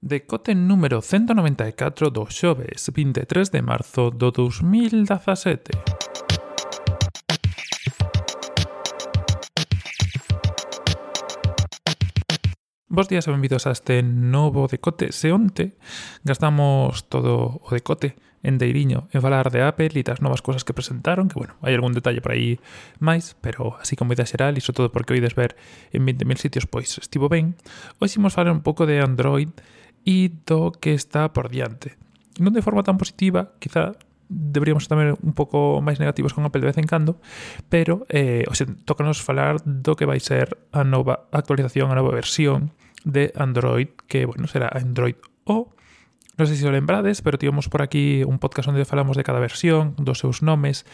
decote número 194 do xoves 23 de marzo do 2017. Bos días e benvidos a este novo decote. Se onte gastamos todo o decote en Deiriño en falar de Apple e das novas cosas que presentaron, que bueno, hai algún detalle por aí máis, pero así como idea xeral, iso todo porque oides ver en 20.000 sitios, pois estivo ben. Hoxe imos falar un pouco de Android e do que está por diante. Non de forma tan positiva, quizá deberíamos tamén un pouco máis negativos con Apple de vez en cando, pero eh, o sea, tócanos falar do que vai ser a nova actualización, a nova versión de Android, que, bueno, será Android O, non sei se o lembrades, pero tivemos por aquí un podcast onde falamos de cada versión, dos seus nomes,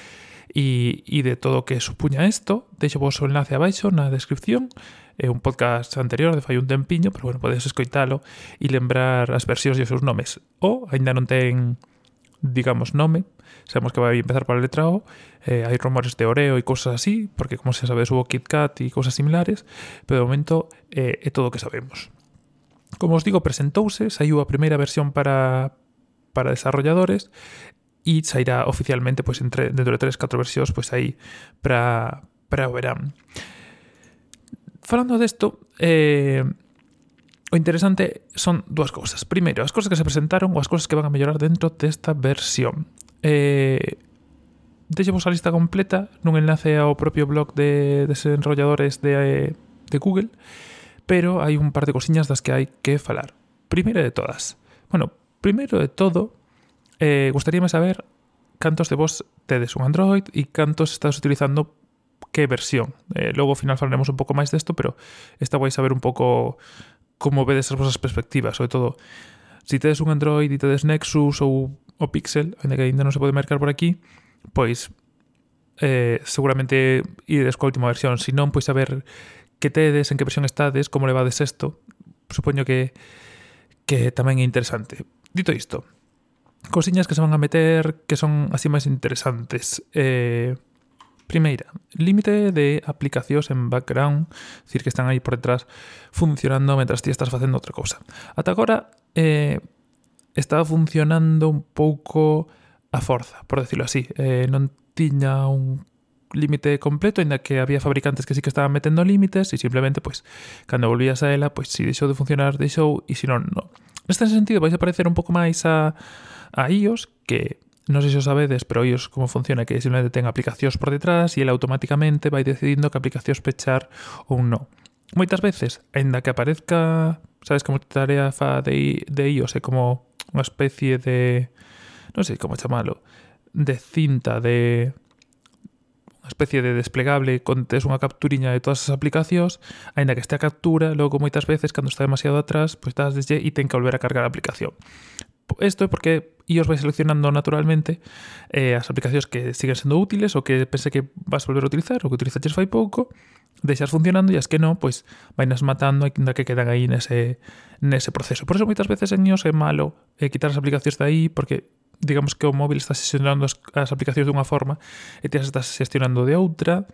e, e de todo o que supuña isto. Deixo vos o enlace abaixo na descripción, é un podcast anterior de fai un tempiño, pero bueno, podedes escoitalo e lembrar as versións e os seus nomes. Ou aínda non ten digamos, nome. Sabemos que vai empezar pola letra O. Eh, hai rumores de Oreo e cousas así, porque como se sabe hubo KitKat e cousas similares, pero de momento eh, é todo o que sabemos. Como os digo, presentouse, saiu a primeira versión para, para desarrolladores e sairá oficialmente pois, entre, dentro de 3-4 versións pois, aí para, para o verán falando desto, eh, o interesante son dúas cousas. Primeiro, as cousas que se presentaron ou as cousas que van a mellorar dentro desta versión. Eh, Deixemos a lista completa nun enlace ao propio blog de desenrolladores de, de Google, pero hai un par de cosiñas das que hai que falar. Primeiro de todas. Bueno, primeiro de todo, eh, gustaríame saber cantos de vos tedes un Android e cantos estás utilizando qué versión. Eh, logo ao final falaremos un pouco máis desto, pero esta vais a ver un pouco como vedes as vosas perspectivas, sobre todo si tedes un Android e tedes Nexus ou o Pixel, ainda que ainda non se pode marcar por aquí, pois eh, seguramente ides coa última versión, si non, pois a ver que tedes, en que versión estades, como levades isto. Supoño que que tamén é interesante. Dito isto, cosiñas que se van a meter que son así máis interesantes. Eh, Primeira, límite de aplicacións en background, dicir que están aí por detrás funcionando mentras ti estás facendo outra cousa. Ata agora eh, estaba funcionando un pouco a forza, por decirlo así. Eh, non tiña un límite completo, ainda que había fabricantes que sí que estaban metendo límites e simplemente, pois, cando volvías a ela, pois, si deixou de funcionar, deixou, e si non, non. Neste sentido, vais a parecer un pouco máis a, a iOS que Non sei se o sabedes, pero iOS como funciona que simplemente ten aplicacións por detrás e ele automáticamente vai decidindo que aplicacións pechar ou non. Moitas veces, aínda que aparezca, sabes, como tarea fa de, de iOS é como unha especie de, non sei como chamalo, de cinta, de unha especie de desplegable con tes unha capturiña de todas as aplicacións, aínda que este a captura, logo moitas veces cando está demasiado atrás, pois pues, dáslle e ten que volver a cargar a aplicación isto é porque iOS vai seleccionando naturalmente eh, as aplicacións que siguen sendo útiles ou que pense que vas volver a utilizar ou que utilizaches fai pouco, deixas funcionando e as que non, pois vainas matando ainda que quedan aí nese, nese proceso. Por eso moitas veces en iOS é malo eh, quitar as aplicacións de aí porque digamos que o móvil está xestionando as, as aplicacións dunha forma e ti as estás xestionando de outra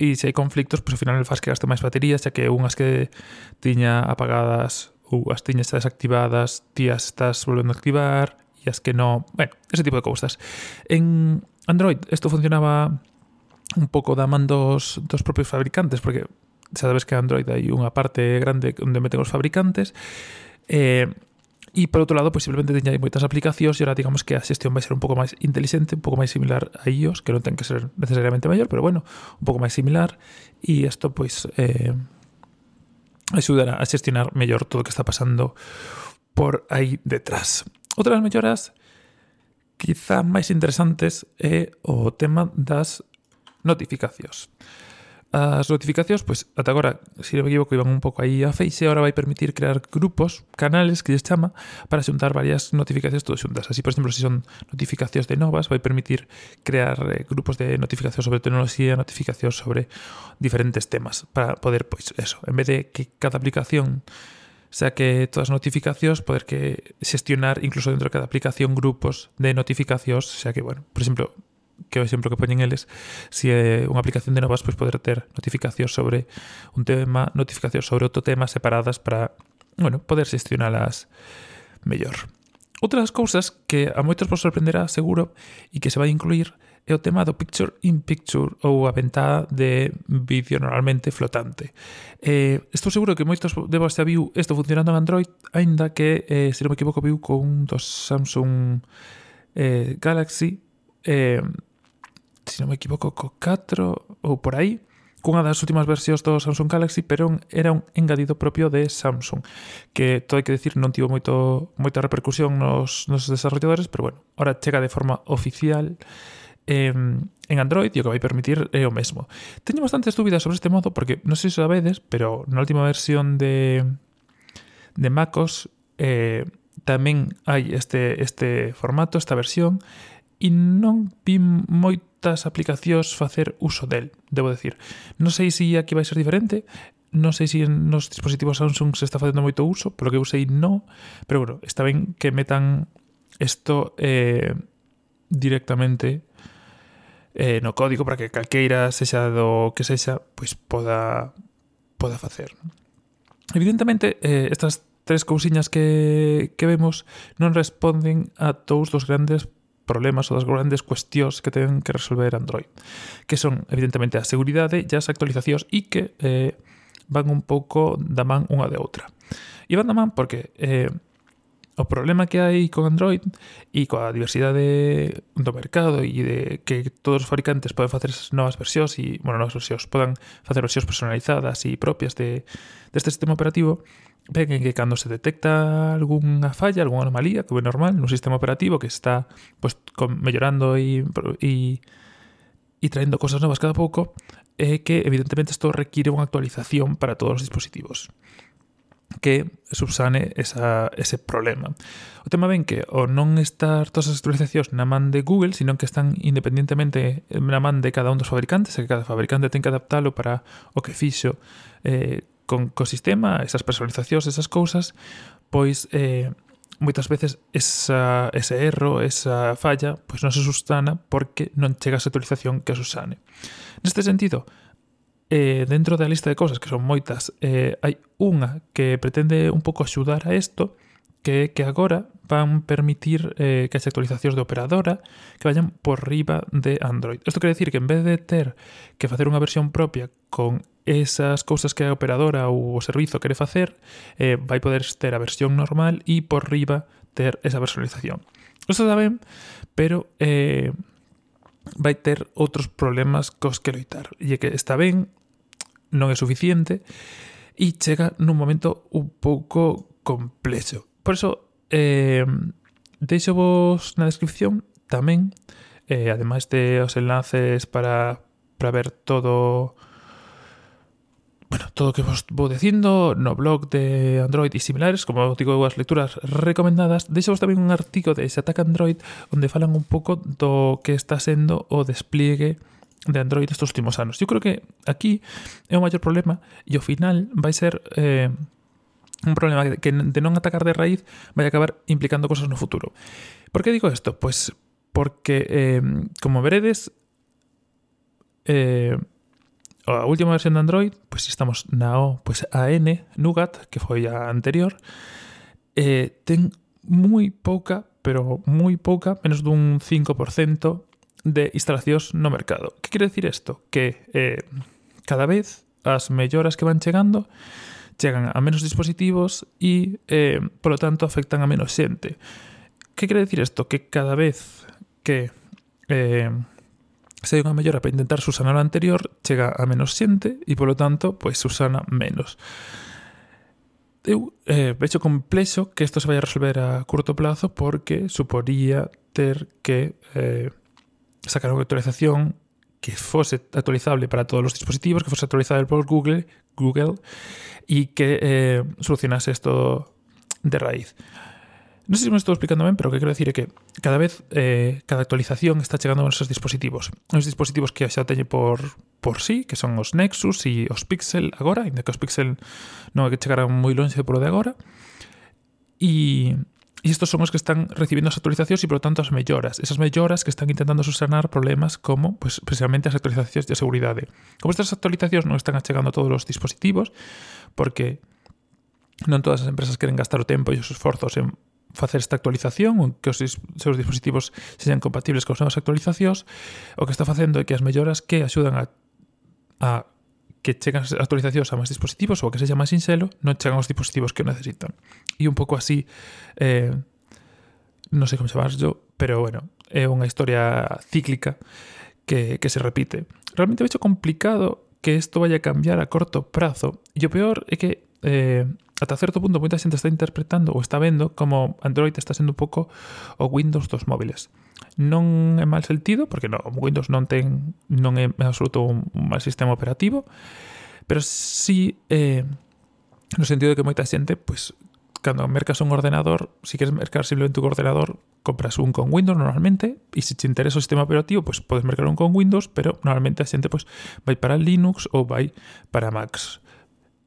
e se hai conflictos, pois ao final faz que gaste máis baterías, xa que unhas que tiña apagadas ou as tiñas desactivadas, ti as estás volvendo a activar, e as que non... Bueno, ese tipo de cousas. En Android isto funcionaba un pouco da man dos, dos propios fabricantes, porque xa sabes que Android hai unha parte grande onde meten os fabricantes, eh, E por outro lado, pois simplemente teñai moitas aplicacións e ahora digamos que a xestión vai ser un pouco máis inteligente, un pouco máis similar a iOS, que non ten que ser necesariamente maior, pero bueno, un pouco máis similar e isto pois eh, axudará a xestionar mellor todo o que está pasando por aí detrás. Outras melloras quizá máis interesantes é o tema das notificacións. As notificacións, pois, ata agora, se non me equivoco, iban un pouco aí a feixe, agora vai permitir crear grupos, canales, que lles chama, para xuntar varias notificacións todas xuntas. Así, por exemplo, se son notificacións de novas, vai permitir crear eh, grupos de notificacións sobre tecnoloxía, notificacións sobre diferentes temas, para poder, pois, eso, en vez de que cada aplicación saque todas as notificacións, poder que xestionar incluso dentro de cada aplicación grupos de notificacións, xa que, bueno, por exemplo, que é o exemplo que poñen eles, se é unha aplicación de novas, pois poder ter notificacións sobre un tema, notificacións sobre outro tema separadas para, bueno, poder xestionalas mellor. Outras cousas que a moitos vos sorprenderá seguro e que se vai incluir é o tema do picture in picture ou a ventada de vídeo normalmente flotante. Eh, estou seguro que moitos de vos xa viu isto funcionando en Android, aínda que, eh, se non me equivoco, viu con un dos Samsung eh, Galaxy eh, se non me equivoco, co 4 ou por aí, cunha das últimas versións do Samsung Galaxy, pero era un engadido propio de Samsung, que todo hai que decir non tivo moito moita repercusión nos, nos desarrolladores, pero bueno, ahora chega de forma oficial eh, en Android e o que vai permitir é o mesmo. Teño bastantes dúbidas sobre este modo porque non sei se sabedes, pero na última versión de de MacOS eh, tamén hai este este formato, esta versión e non vi moito moitas aplicacións facer uso del, debo decir. Non sei se aquí vai ser diferente, non sei se nos dispositivos Samsung se está facendo moito uso, polo que eu sei non, pero bueno, está ben que metan isto eh, directamente eh, no código para que calqueira sexa do que sexa, pois poda poda facer. Evidentemente, eh, estas tres cousiñas que, que vemos non responden a todos dos grandes problemas ou das grandes cuestións que ten que resolver Android, que son evidentemente a seguridade e as actualizacións e que eh, van un pouco da man unha de outra. E van da man porque eh, o problema que hai con Android e coa diversidade do mercado e de que todos os fabricantes poden facer novas versións e, bueno, novas versións, podan facer versións personalizadas e propias de, deste sistema operativo, ven que cando se detecta algunha falla, algunha anomalía, como é normal, nun sistema operativo que está pois, pues, con, mellorando e, e, e traendo cosas novas cada pouco, é que evidentemente isto require unha actualización para todos os dispositivos que subsane esa, ese problema. O tema ben que o non estar todas as actualizacións na man de Google, sino que están independentemente eh, na man de cada un dos fabricantes, e que cada fabricante ten que adaptalo para o que fixo eh, con co sistema, esas personalizacións, esas cousas, pois eh, moitas veces esa, ese erro, esa falla, pois non se sustana porque non chega a actualización que a susane. Neste sentido, eh, dentro da lista de cousas, que son moitas, eh, hai unha que pretende un pouco axudar a isto, que é que agora van permitir eh, que as actualizacións de operadora que vayan por riba de Android. Isto quer decir que en vez de ter que facer unha versión propia con esas cousas que a operadora ou o servizo quere facer, eh, vai poder ter a versión normal e por riba ter esa personalización. Isto está ben, pero eh, vai ter outros problemas cos que loitar. E que está ben, non é suficiente, e chega nun momento un pouco complexo. Por eso Eh, deixo vos na descripción tamén, eh, ademais de os enlaces para, para ver todo bueno, todo o que vos vou dicindo no blog de Android e similares, como digo, as lecturas recomendadas, deixo vos tamén un artigo de Se Android onde falan un pouco do que está sendo o despliegue de Android estes últimos anos. Eu creo que aquí é o maior problema e ao final vai ser eh, un problema que de non atacar de raíz vai acabar implicando cosas no futuro. Por que digo isto? Pois porque, eh, como veredes, eh, a última versión de Android, pois estamos na O, pois a N, Nougat, que foi a anterior, eh, ten moi pouca, pero moi pouca, menos dun 5% de instalacións no mercado. Que quere decir isto? Que eh, cada vez as melloras que van chegando chegan a menos dispositivos e, eh, polo tanto, afectan a menos xente. Que quere decir isto? Que cada vez que eh, se hai unha mellora para intentar susanar o anterior, chega a menos xente e, polo tanto, pois susana menos. Eu eh, vexo complexo que isto se vai a resolver a curto plazo porque suporía ter que eh, sacar unha actualización que fose actualizable para todos os dispositivos, que fose actualizable por Google, Google y que eh, solucionase esto de raíz. No sé si me estoy explicando bien, pero que quiero decir é que cada vez, eh, cada actualización está chegando a esos dispositivos. Os dispositivos que xa teñe por, por sí, que son os Nexus e os Pixel agora, ainda que os Pixel non é que chegaran moi longe por de agora. E E estos son os que están recibindo as actualizacións e, por lo tanto, as melloras. Esas melloras que están intentando subsanar problemas como, pues, precisamente, as actualizacións de seguridade. Como estas actualizacións non están achegando a todos os dispositivos, porque non todas as empresas queren gastar o tempo e os esforzos en facer esta actualización ou que os seus dispositivos sean compatibles con as novas actualizacións, o que está facendo é que as melloras que axudan a, a que chegan as actualizacións a máis dispositivos ou que sexa máis sinxelo, non chegan os dispositivos que o necesitan. E un pouco así, eh, non sei como chamarlo, pero bueno, é unha historia cíclica que, que se repite. Realmente vecho complicado que isto vaya a cambiar a corto prazo. E o peor é que eh, ata certo punto moita xente está interpretando ou está vendo como Android está sendo un pouco o Windows dos móviles. Non é mal sentido, porque no, Windows non ten non é en absoluto un, un mal sistema operativo, pero sí eh, no sentido de que moita xente pois pues, cando mercas un ordenador, si queres mercar simplemente un ordenador, compras un con Windows normalmente, e se te interesa o sistema operativo, pues podes mercar un con Windows, pero normalmente a xente pues vai para Linux ou vai para Macs.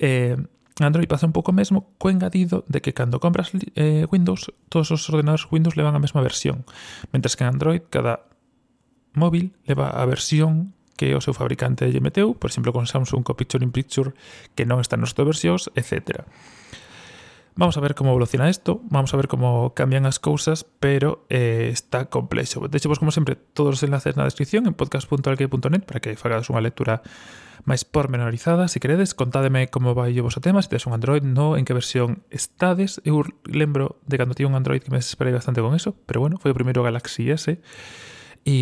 Eh, Android pasa un pouco mesmo co engadido de que cando compras eh, Windows, todos os ordenadores Windows levan a mesma versión, mentres que en Android cada móvil leva a versión que o seu fabricante lle meteu, por exemplo con Samsung co Picture in Picture que non está nas túas versións, etcétera. Vamos a ver como evoluciona isto, vamos a ver como cambian as cousas, pero eh, está complexo. Deixo vos, como sempre, todos os enlaces na descripción en podcast.alquei.net para que fagades unha lectura máis pormenorizada, se queredes, contádeme como vai o vosso tema, se tedes un Android, no, en que versión estades. Eu lembro de cando tiña un Android que me desesperei bastante con eso, pero bueno, foi o primeiro Galaxy S e,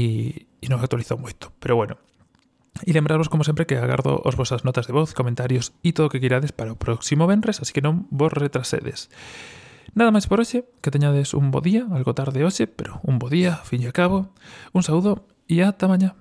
e non actualizou moito. Pero bueno, E lembraros, como sempre, que agardo os vosas notas de voz, comentarios e todo o que queirades para o próximo venres, así que non vos retrasedes. Nada máis por hoxe, que teñades un bo día, algo tarde hoxe, pero un bo día, fin e a cabo. Un saúdo e ata mañá.